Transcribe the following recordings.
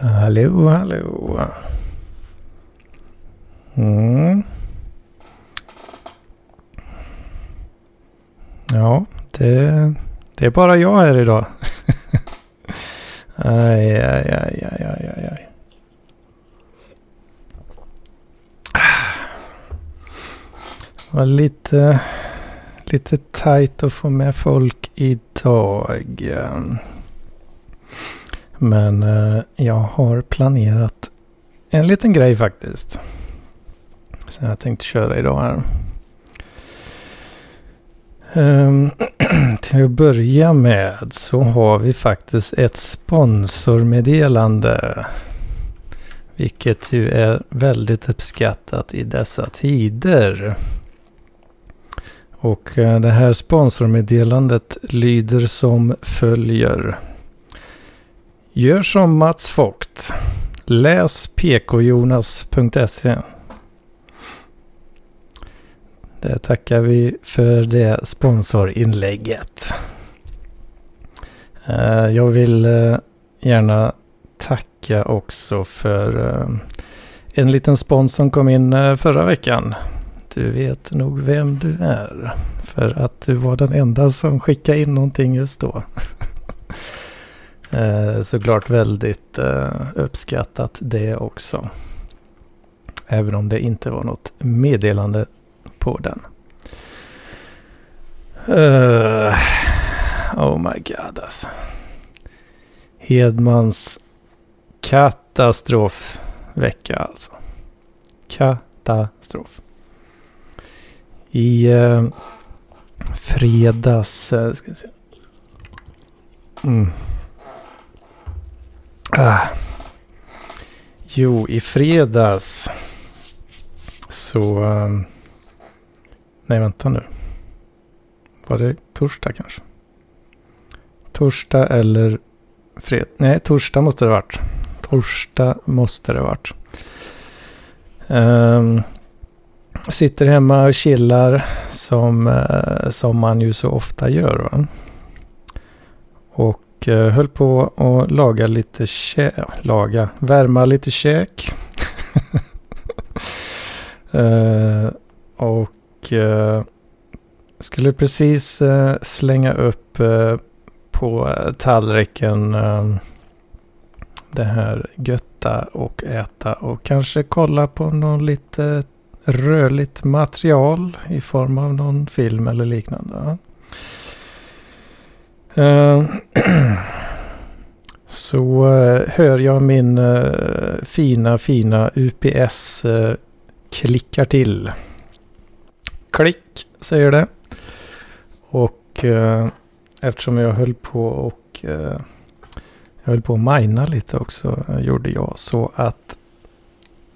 Hallå, hallå. Mm. Ja, det, det är bara jag här idag aj, aj, aj, aj, aj, aj, aj. Det var lite, lite tajt att få med folk idag. Men eh, jag har planerat en liten grej faktiskt. Som jag tänkte köra idag här. Um, till att börja med så har vi faktiskt ett sponsormeddelande. Vilket ju är väldigt uppskattat i dessa tider. Och eh, det här sponsormeddelandet lyder som följer. Gör som Mats Fogt. Läs pkjonas.se. Det tackar vi för det sponsorinlägget. Eh, jag vill eh, gärna tacka också för eh, en liten spons som kom in förra veckan. Du vet nog vem du är. För att du var den enda som skickade in någonting just då. Såklart väldigt uppskattat det också. Även om det inte var något meddelande på den. Uh, oh my god alltså. Hedmans katastrofvecka alltså. Katastrof. I uh, fredags... Uh, ska se. Mm. Ah. Jo, i fredags så... Uh, Nej, vänta nu. Var det torsdag kanske? Torsdag eller fredag? Nej, torsdag måste det varit. Torsdag måste det varit. Um, sitter hemma och chillar som, uh, som man ju så ofta gör. Va? Och uh, höll på att laga lite käk. Laga, värma lite käk. uh, och uh, skulle precis eh, slänga upp eh, på tallriken eh, det här götta och äta och kanske kolla på någon lite rörligt material i form av någon film eller liknande. Eh, så hör jag min fina fina UPS klickar till. Klick säger det. Och eh, eftersom jag höll på och eh, jag höll på att mina lite också eh, gjorde jag så att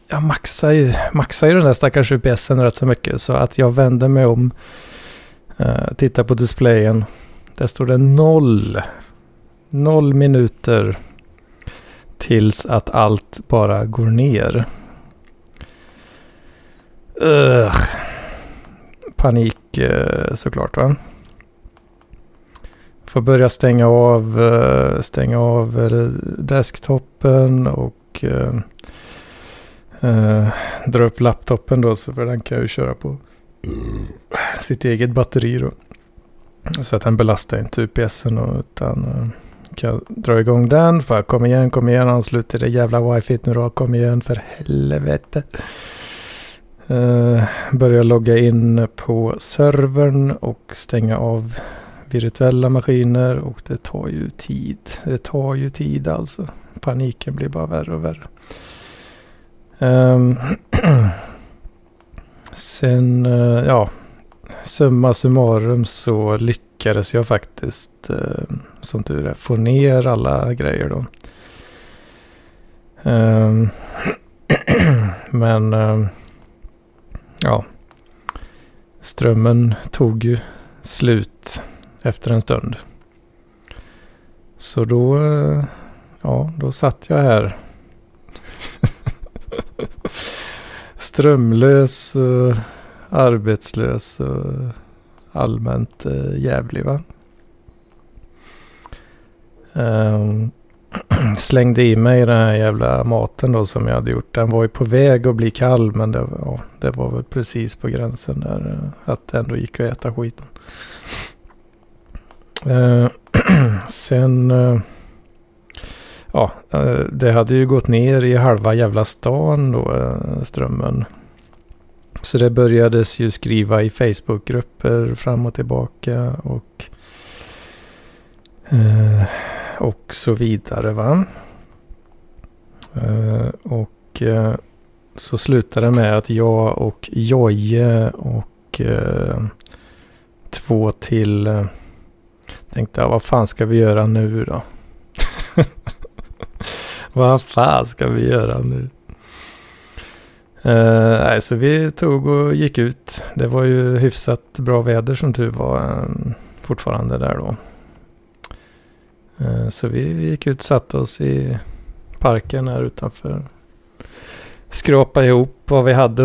jag maxar ju, maxar ju den där stackars UPSen rätt så mycket så att jag vände mig om, eh, tittar på displayen. Där står det noll, noll minuter tills att allt bara går ner. Ugh panik eh, såklart. Va? Får börja stänga av, eh, stänga av eh, desktopen och eh, eh, dra upp laptopen då. Så för den kan jag ju köra på sitt eget batteri då. Så att den belastar inte UPSen då, utan eh, kan dra igång den. För kom igen, kom igen, anslut till det jävla wifi nu då. Kom igen för helvete. Uh, börja logga in på servern och stänga av virtuella maskiner och det tar ju tid. Det tar ju tid alltså. Paniken blir bara värre och värre. Um, sen, uh, ja, summa summarum så lyckades jag faktiskt, uh, som tur är, få ner alla grejer då. Um, men ehm, ja, strömmen tog ju slut efter en stund. Så då, ja, då satt jag här. Strömlös, uh, arbetslös och allmänt uh, jävlig va. Um, slängde i mig den här jävla maten då som jag hade gjort. Den var ju på väg att bli kall men det, ja, det var väl precis på gränsen där eh, att det ändå gick att äta skiten. Eh, sen eh, ja, eh, det hade ju gått ner i halva jävla stan då, eh, strömmen. Så det börjades ju skriva i Facebookgrupper fram och tillbaka och eh, och så vidare va. Eh, och eh, så slutade det med att jag och Joje och eh, två till eh, tänkte jag, vad fan ska vi göra nu då? vad fan ska vi göra nu? Uh, nej, så vi tog och gick ut. Det var ju hyfsat bra väder som tur var um, fortfarande där då. Eh, så vi gick ut och satte oss i parken här utanför. Skrapa ihop vad vi hade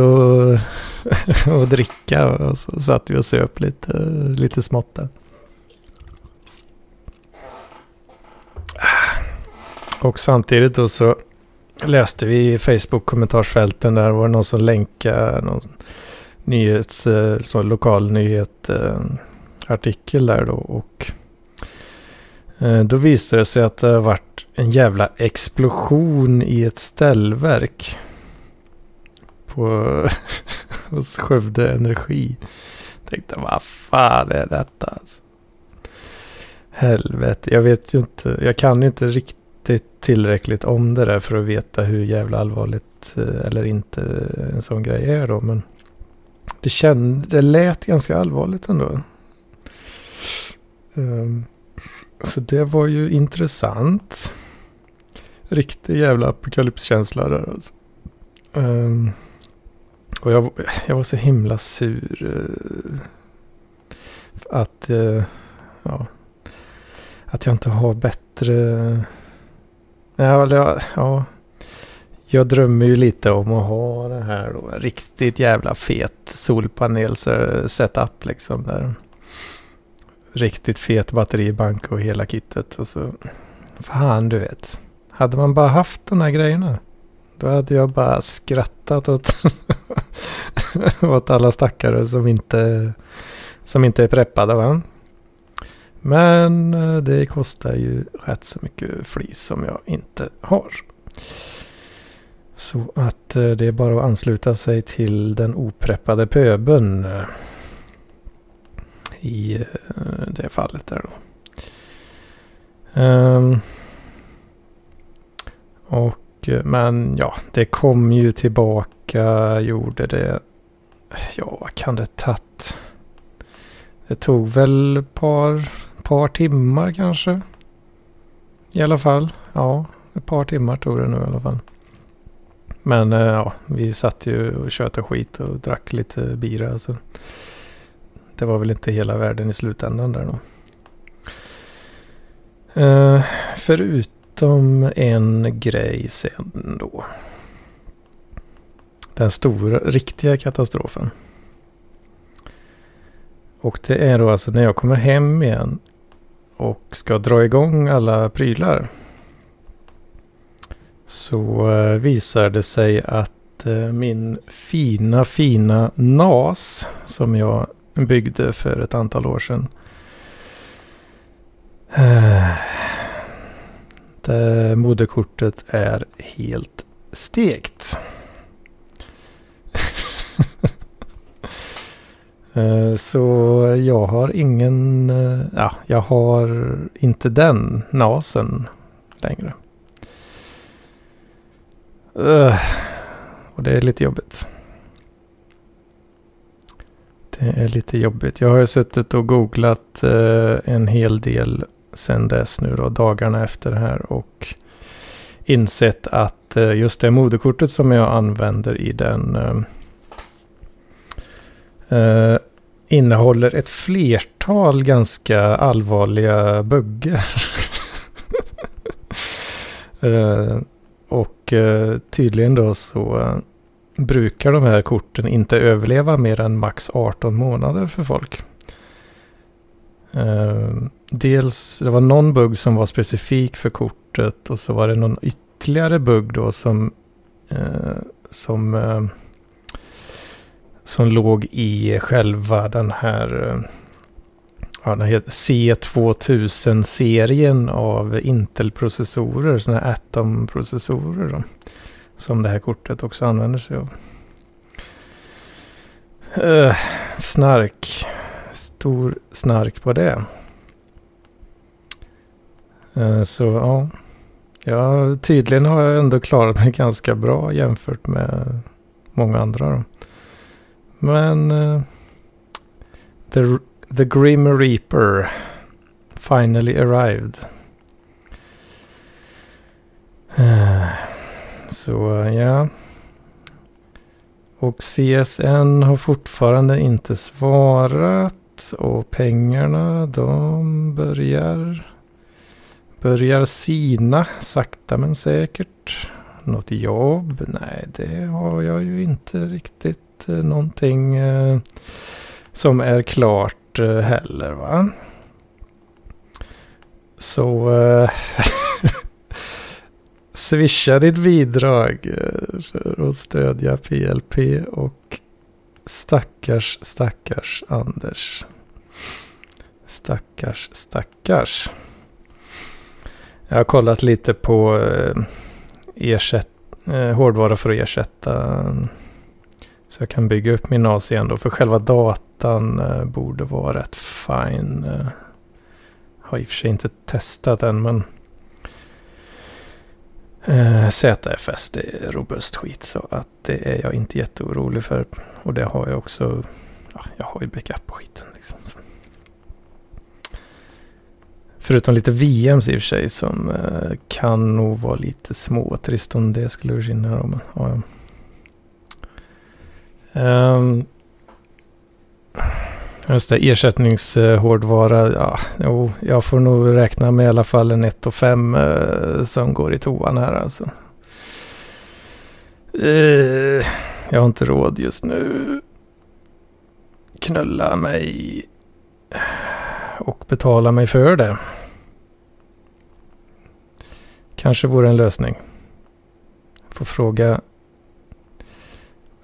att dricka och så satt vi och söp lite, lite smått där. Ah. Och samtidigt då så läste vi i Facebook-kommentarsfälten där var det någon som länkade någon nyhets, eh, så lokal nyhet artikel där då och Eh, då visade det sig att det har varit en jävla explosion i ett ställverk på hos Skövde Energi. Tänkte vad fan är detta alltså? Helvete, jag vet ju inte, jag kan ju inte riktigt inte tillräckligt om det där för att veta hur jävla allvarligt eh, eller inte en sån grej är då. Men det, känd, det lät ganska allvarligt ändå. Um, så det var ju intressant. Riktig jävla apokalypskänsla där alltså. Um, och jag, jag var så himla sur. Uh, att, uh, ja, att jag inte har bättre Ja, ja, jag drömmer ju lite om att ha det här då. Riktigt jävla fet solpanel eh, setup liksom. Där. Riktigt fet batteribank och hela kittet. Och så, fan du vet. Hade man bara haft de här grejerna. Då hade jag bara skrattat åt, åt alla stackare som inte, som inte är preppade. Va? Men eh, det kostar ju rätt så mycket flis som jag inte har. Så att eh, det är bara att ansluta sig till den opreppade pöben. I eh, det fallet där då. Um, och eh, men ja, det kom ju tillbaka, gjorde det. Ja, vad kan det tagit? Det tog väl ett par par timmar kanske. I alla fall. Ja, ett par timmar tog det nu i alla fall. Men eh, ja, vi satt ju och tjötade skit och drack lite bira. Så det var väl inte hela världen i slutändan där då. Uh, förutom en grej sen då. Den stora, riktiga katastrofen. Och det är då alltså när jag kommer hem igen och ska dra igång alla prylar. Så eh, visar det sig att eh, min fina, fina NAS som jag byggde för ett antal år sedan. Eh, det moderkortet är helt stekt. Eh, så jag har ingen, eh, ja, jag har inte den nasen längre. Och det är lite jobbigt. Det är lite jobbigt. Jag har ju suttit och googlat eh, en hel del sen dess nu då, dagarna efter det här. Och insett att eh, just det moderkortet som jag använder i den eh, eh innehåller ett flertal ganska allvarliga buggar. Eh, och eh, tydligen då så eh, brukar de här korten inte överleva mer än max 18 månader för folk. Eh, dels, det var någon bugg som var specifik för kortet och så var det någon ytterligare bugg då som, eh, som, eh, som låg i själva den här eh, ja, den heter C2000-serien av Intel-processorer, sådana här Atom-processorer då, som det här kortet också använder sig av. Uh, snark. Stor snark på det. Uh, så ja. ja, tydligen har jag ändå klarat mig ganska bra jämfört med många andra. Då. Men uh, the The Grim Reaper finally arrived. Så ja. Och CSN har fortfarande inte svarat. Och pengarna de börjar, börjar sina sakta men säkert. Något jobb? Nej, det har jag ju inte riktigt eh, någonting eh, som är klart Eh, heller va. Så eh, swisha ditt bidrag eh, för att stödja PLP och stackars, stackars Anders. Stackars, stackars. Jag har kollat lite på eh, ersätt, eh, hårdvara för att ersätta så jag kan bygga upp min AC ändå. För själva datan borde vara rätt fine. Har i och för sig inte testat än men eh, ZFS det är robust skit. Så att det är jag inte jätteorolig för. Och det har jag också. Ja, jag har ju backup på skiten liksom. Så. Förutom lite VMs i och för sig som eh, kan nog vara lite småtrist om det skulle försvinna. Men, ja, Um, just det, ersättningshårdvara. Ja, jo, jag får nog räkna med i alla fall en 1 5 eh, som går i toan här alltså. Eh, jag har inte råd just nu. Knulla mig och betala mig för det. Kanske vore en lösning. Får fråga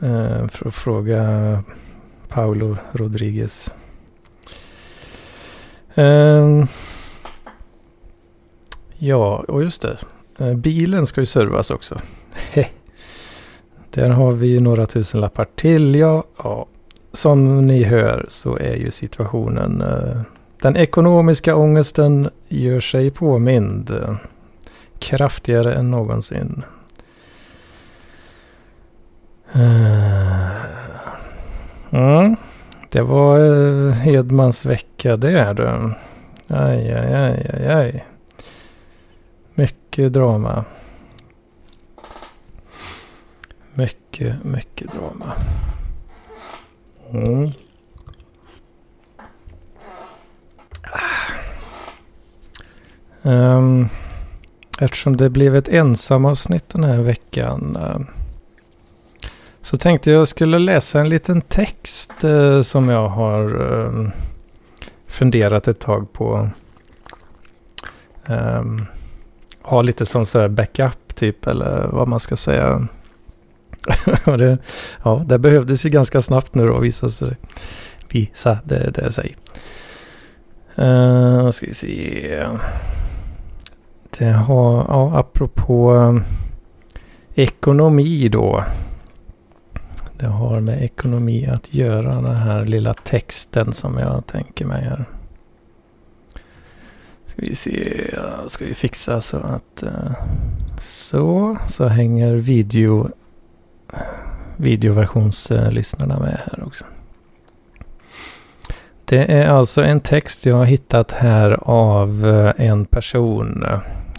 Eh, för att fråga Paolo Rodriguez. Eh, ja, och just det. Eh, bilen ska ju servas också. Där har vi ju några tusen lappar till. Ja, ja, som ni hör så är ju situationen. Eh, den ekonomiska ångesten gör sig påmind. Eh, kraftigare än någonsin. Eh, mm. Det var eh, Hedmans vecka det du. Aj, aj, aj, aj, aj. Mycket drama. Mycket, mycket drama. Mm. Um, eftersom det blev ett ensamavsnitt den här veckan. Eh, så tänkte jag skulle läsa en liten text eh, som jag har eh, funderat ett tag på. Eh, ha lite som sådär backup typ eller vad man ska säga. det, ja, det behövdes ju ganska snabbt nu då visade sig. Visa det, det sig. Uh, ehm, ska vi se. Det har, ja, apropå ehm, ekonomi då. Det har med ekonomi att göra, den här lilla texten som jag tänker mig här. Ska vi se, ska vi fixa så att eh, så, så hänger video videoversionslyssnarna med här också. Det är alltså en text jag har hittat här av eh, en person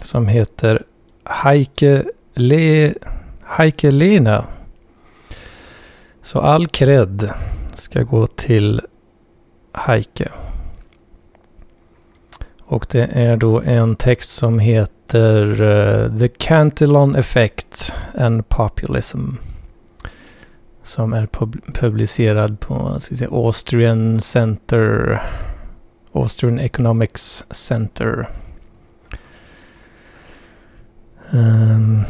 som heter Heike, Le, Heike Lena så all cred ska gå till Heike. Och det är då en text som heter uh, The Cantillon Effect and Populism. Som är pub publicerad på ska säga, Austrian Center. Austrian Economics Center. Um,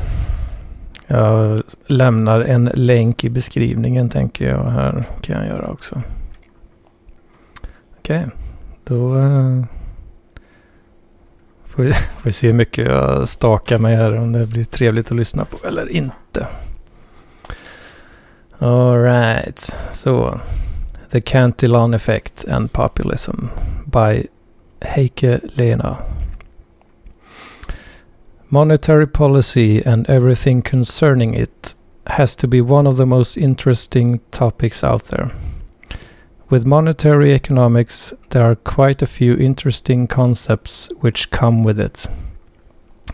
jag lämnar en länk i beskrivningen tänker jag. Här kan jag göra också. Okej, okay. då eh, får, vi, får vi se hur mycket jag stakar mig här. Om det blir trevligt att lyssna på eller inte. Alright, så. So, The Cantillon Effect and Populism by Heike Lena. Monetary policy and everything concerning it has to be one of the most interesting topics out there. With monetary economics, there are quite a few interesting concepts which come with it.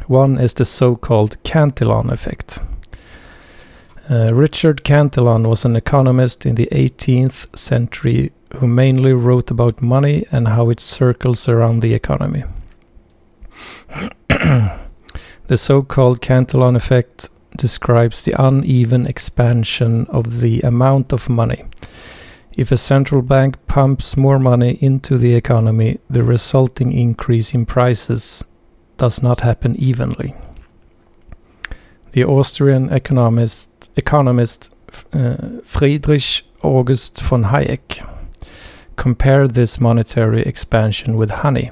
One is the so called Cantillon effect. Uh, Richard Cantillon was an economist in the 18th century who mainly wrote about money and how it circles around the economy. The so-called Cantillon effect describes the uneven expansion of the amount of money. If a central bank pumps more money into the economy, the resulting increase in prices does not happen evenly. The Austrian economist, economist uh, Friedrich August von Hayek compared this monetary expansion with honey.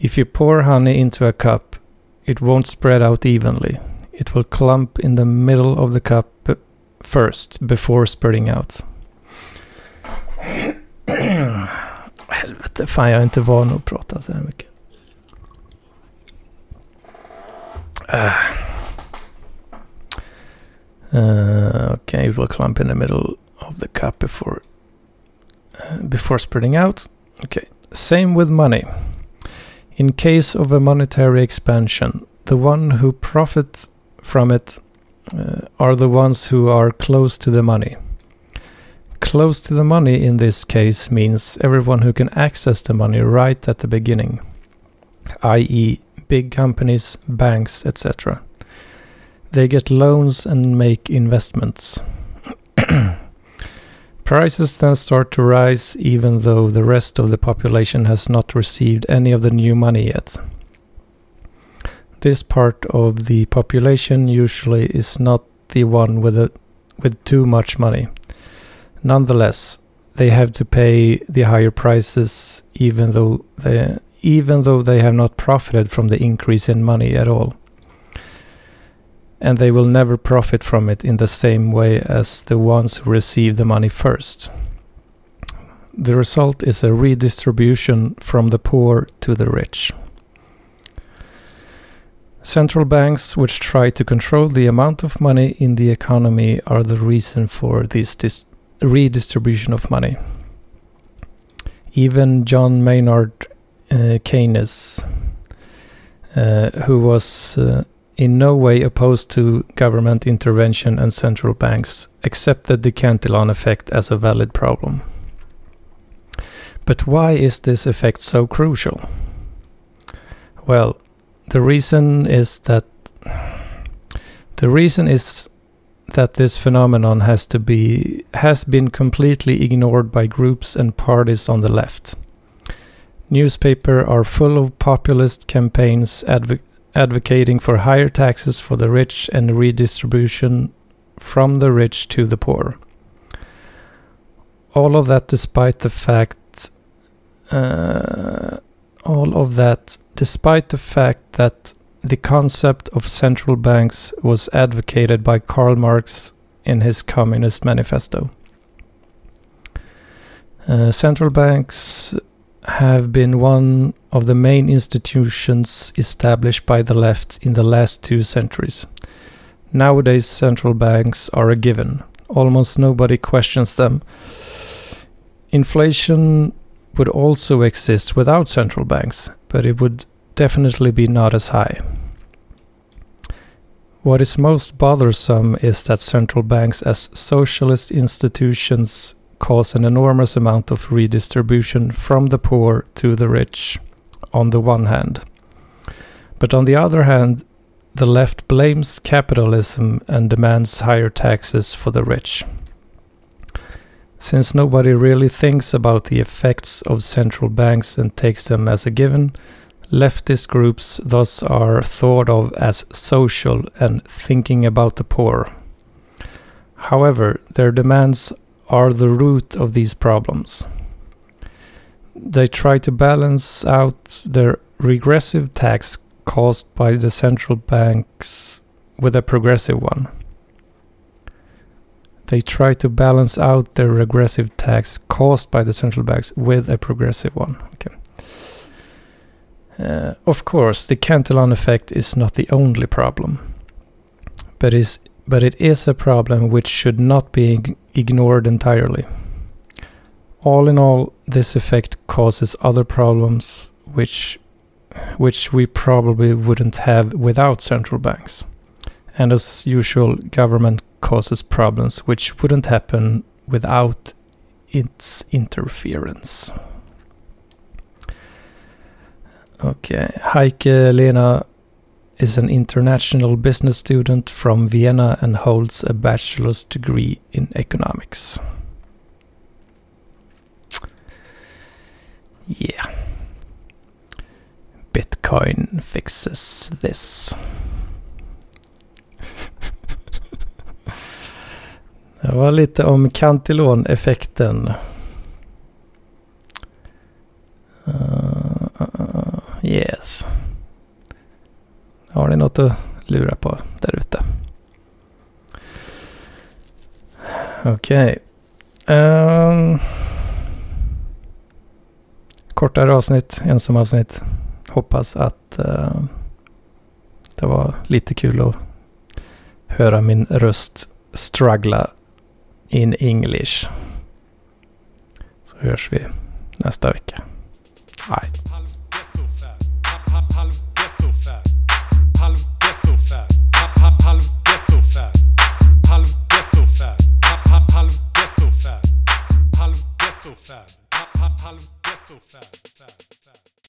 If you pour honey into a cup, it won't spread out evenly. It will clump in the middle of the cup first before spreading out. Helvete, fan jag är inte van att prata så här mycket. Uh. Uh, okay, it will clump in the middle of the cup before uh, before spreading out. Okay, same with money. In case of a monetary expansion, the one who profit from it uh, are the ones who are close to the money. Close to the money in this case means everyone who can access the money right at the beginning, i.e., big companies, banks, etc. They get loans and make investments. Prices then start to rise even though the rest of the population has not received any of the new money yet. This part of the population usually is not the one with a, with too much money. Nonetheless, they have to pay the higher prices even though they even though they have not profited from the increase in money at all and they will never profit from it in the same way as the ones who receive the money first. The result is a redistribution from the poor to the rich. Central banks, which try to control the amount of money in the economy, are the reason for this redistribution of money. Even John Maynard uh, Keynes, uh, who was uh, in no way opposed to government intervention and central banks, accepted the Cantillon effect as a valid problem. But why is this effect so crucial? Well, the reason is that the reason is that this phenomenon has to be has been completely ignored by groups and parties on the left. Newspapers are full of populist campaigns adv advocating for higher taxes for the rich and redistribution from the rich to the poor. All of that despite the fact uh, all of that despite the fact that the concept of central banks was advocated by Karl Marx in his Communist Manifesto. Uh, central banks have been one of the main institutions established by the left in the last two centuries. Nowadays, central banks are a given. Almost nobody questions them. Inflation would also exist without central banks, but it would definitely be not as high. What is most bothersome is that central banks, as socialist institutions, cause an enormous amount of redistribution from the poor to the rich, on the one hand. But on the other hand, the left blames capitalism and demands higher taxes for the rich. Since nobody really thinks about the effects of central banks and takes them as a given, leftist groups thus are thought of as social and thinking about the poor. However, their demands are the root of these problems. They try to balance out their regressive tax caused by the central banks with a progressive one. They try to balance out their regressive tax caused by the central banks with a progressive one. Okay. Uh, of course, the Cantillon effect is not the only problem, but is but it is a problem which should not be ignored entirely. All in all, this effect causes other problems which which we probably wouldn't have without central banks. And as usual, government causes problems which wouldn't happen without its interference. Okay, Heike Lena is an international business student from Vienna and holds a bachelor's degree in economics. Yeah. Bitcoin fixes this. Det var lite om Cantillon-effekten. Uh, uh, uh, yes. Har ni något att lura på där ute? Okej. Okay. Um, kortare avsnitt, ensam avsnitt. Hoppas att uh, det var lite kul att höra min röst struggla in English. Så hörs vi nästa vecka. Bye.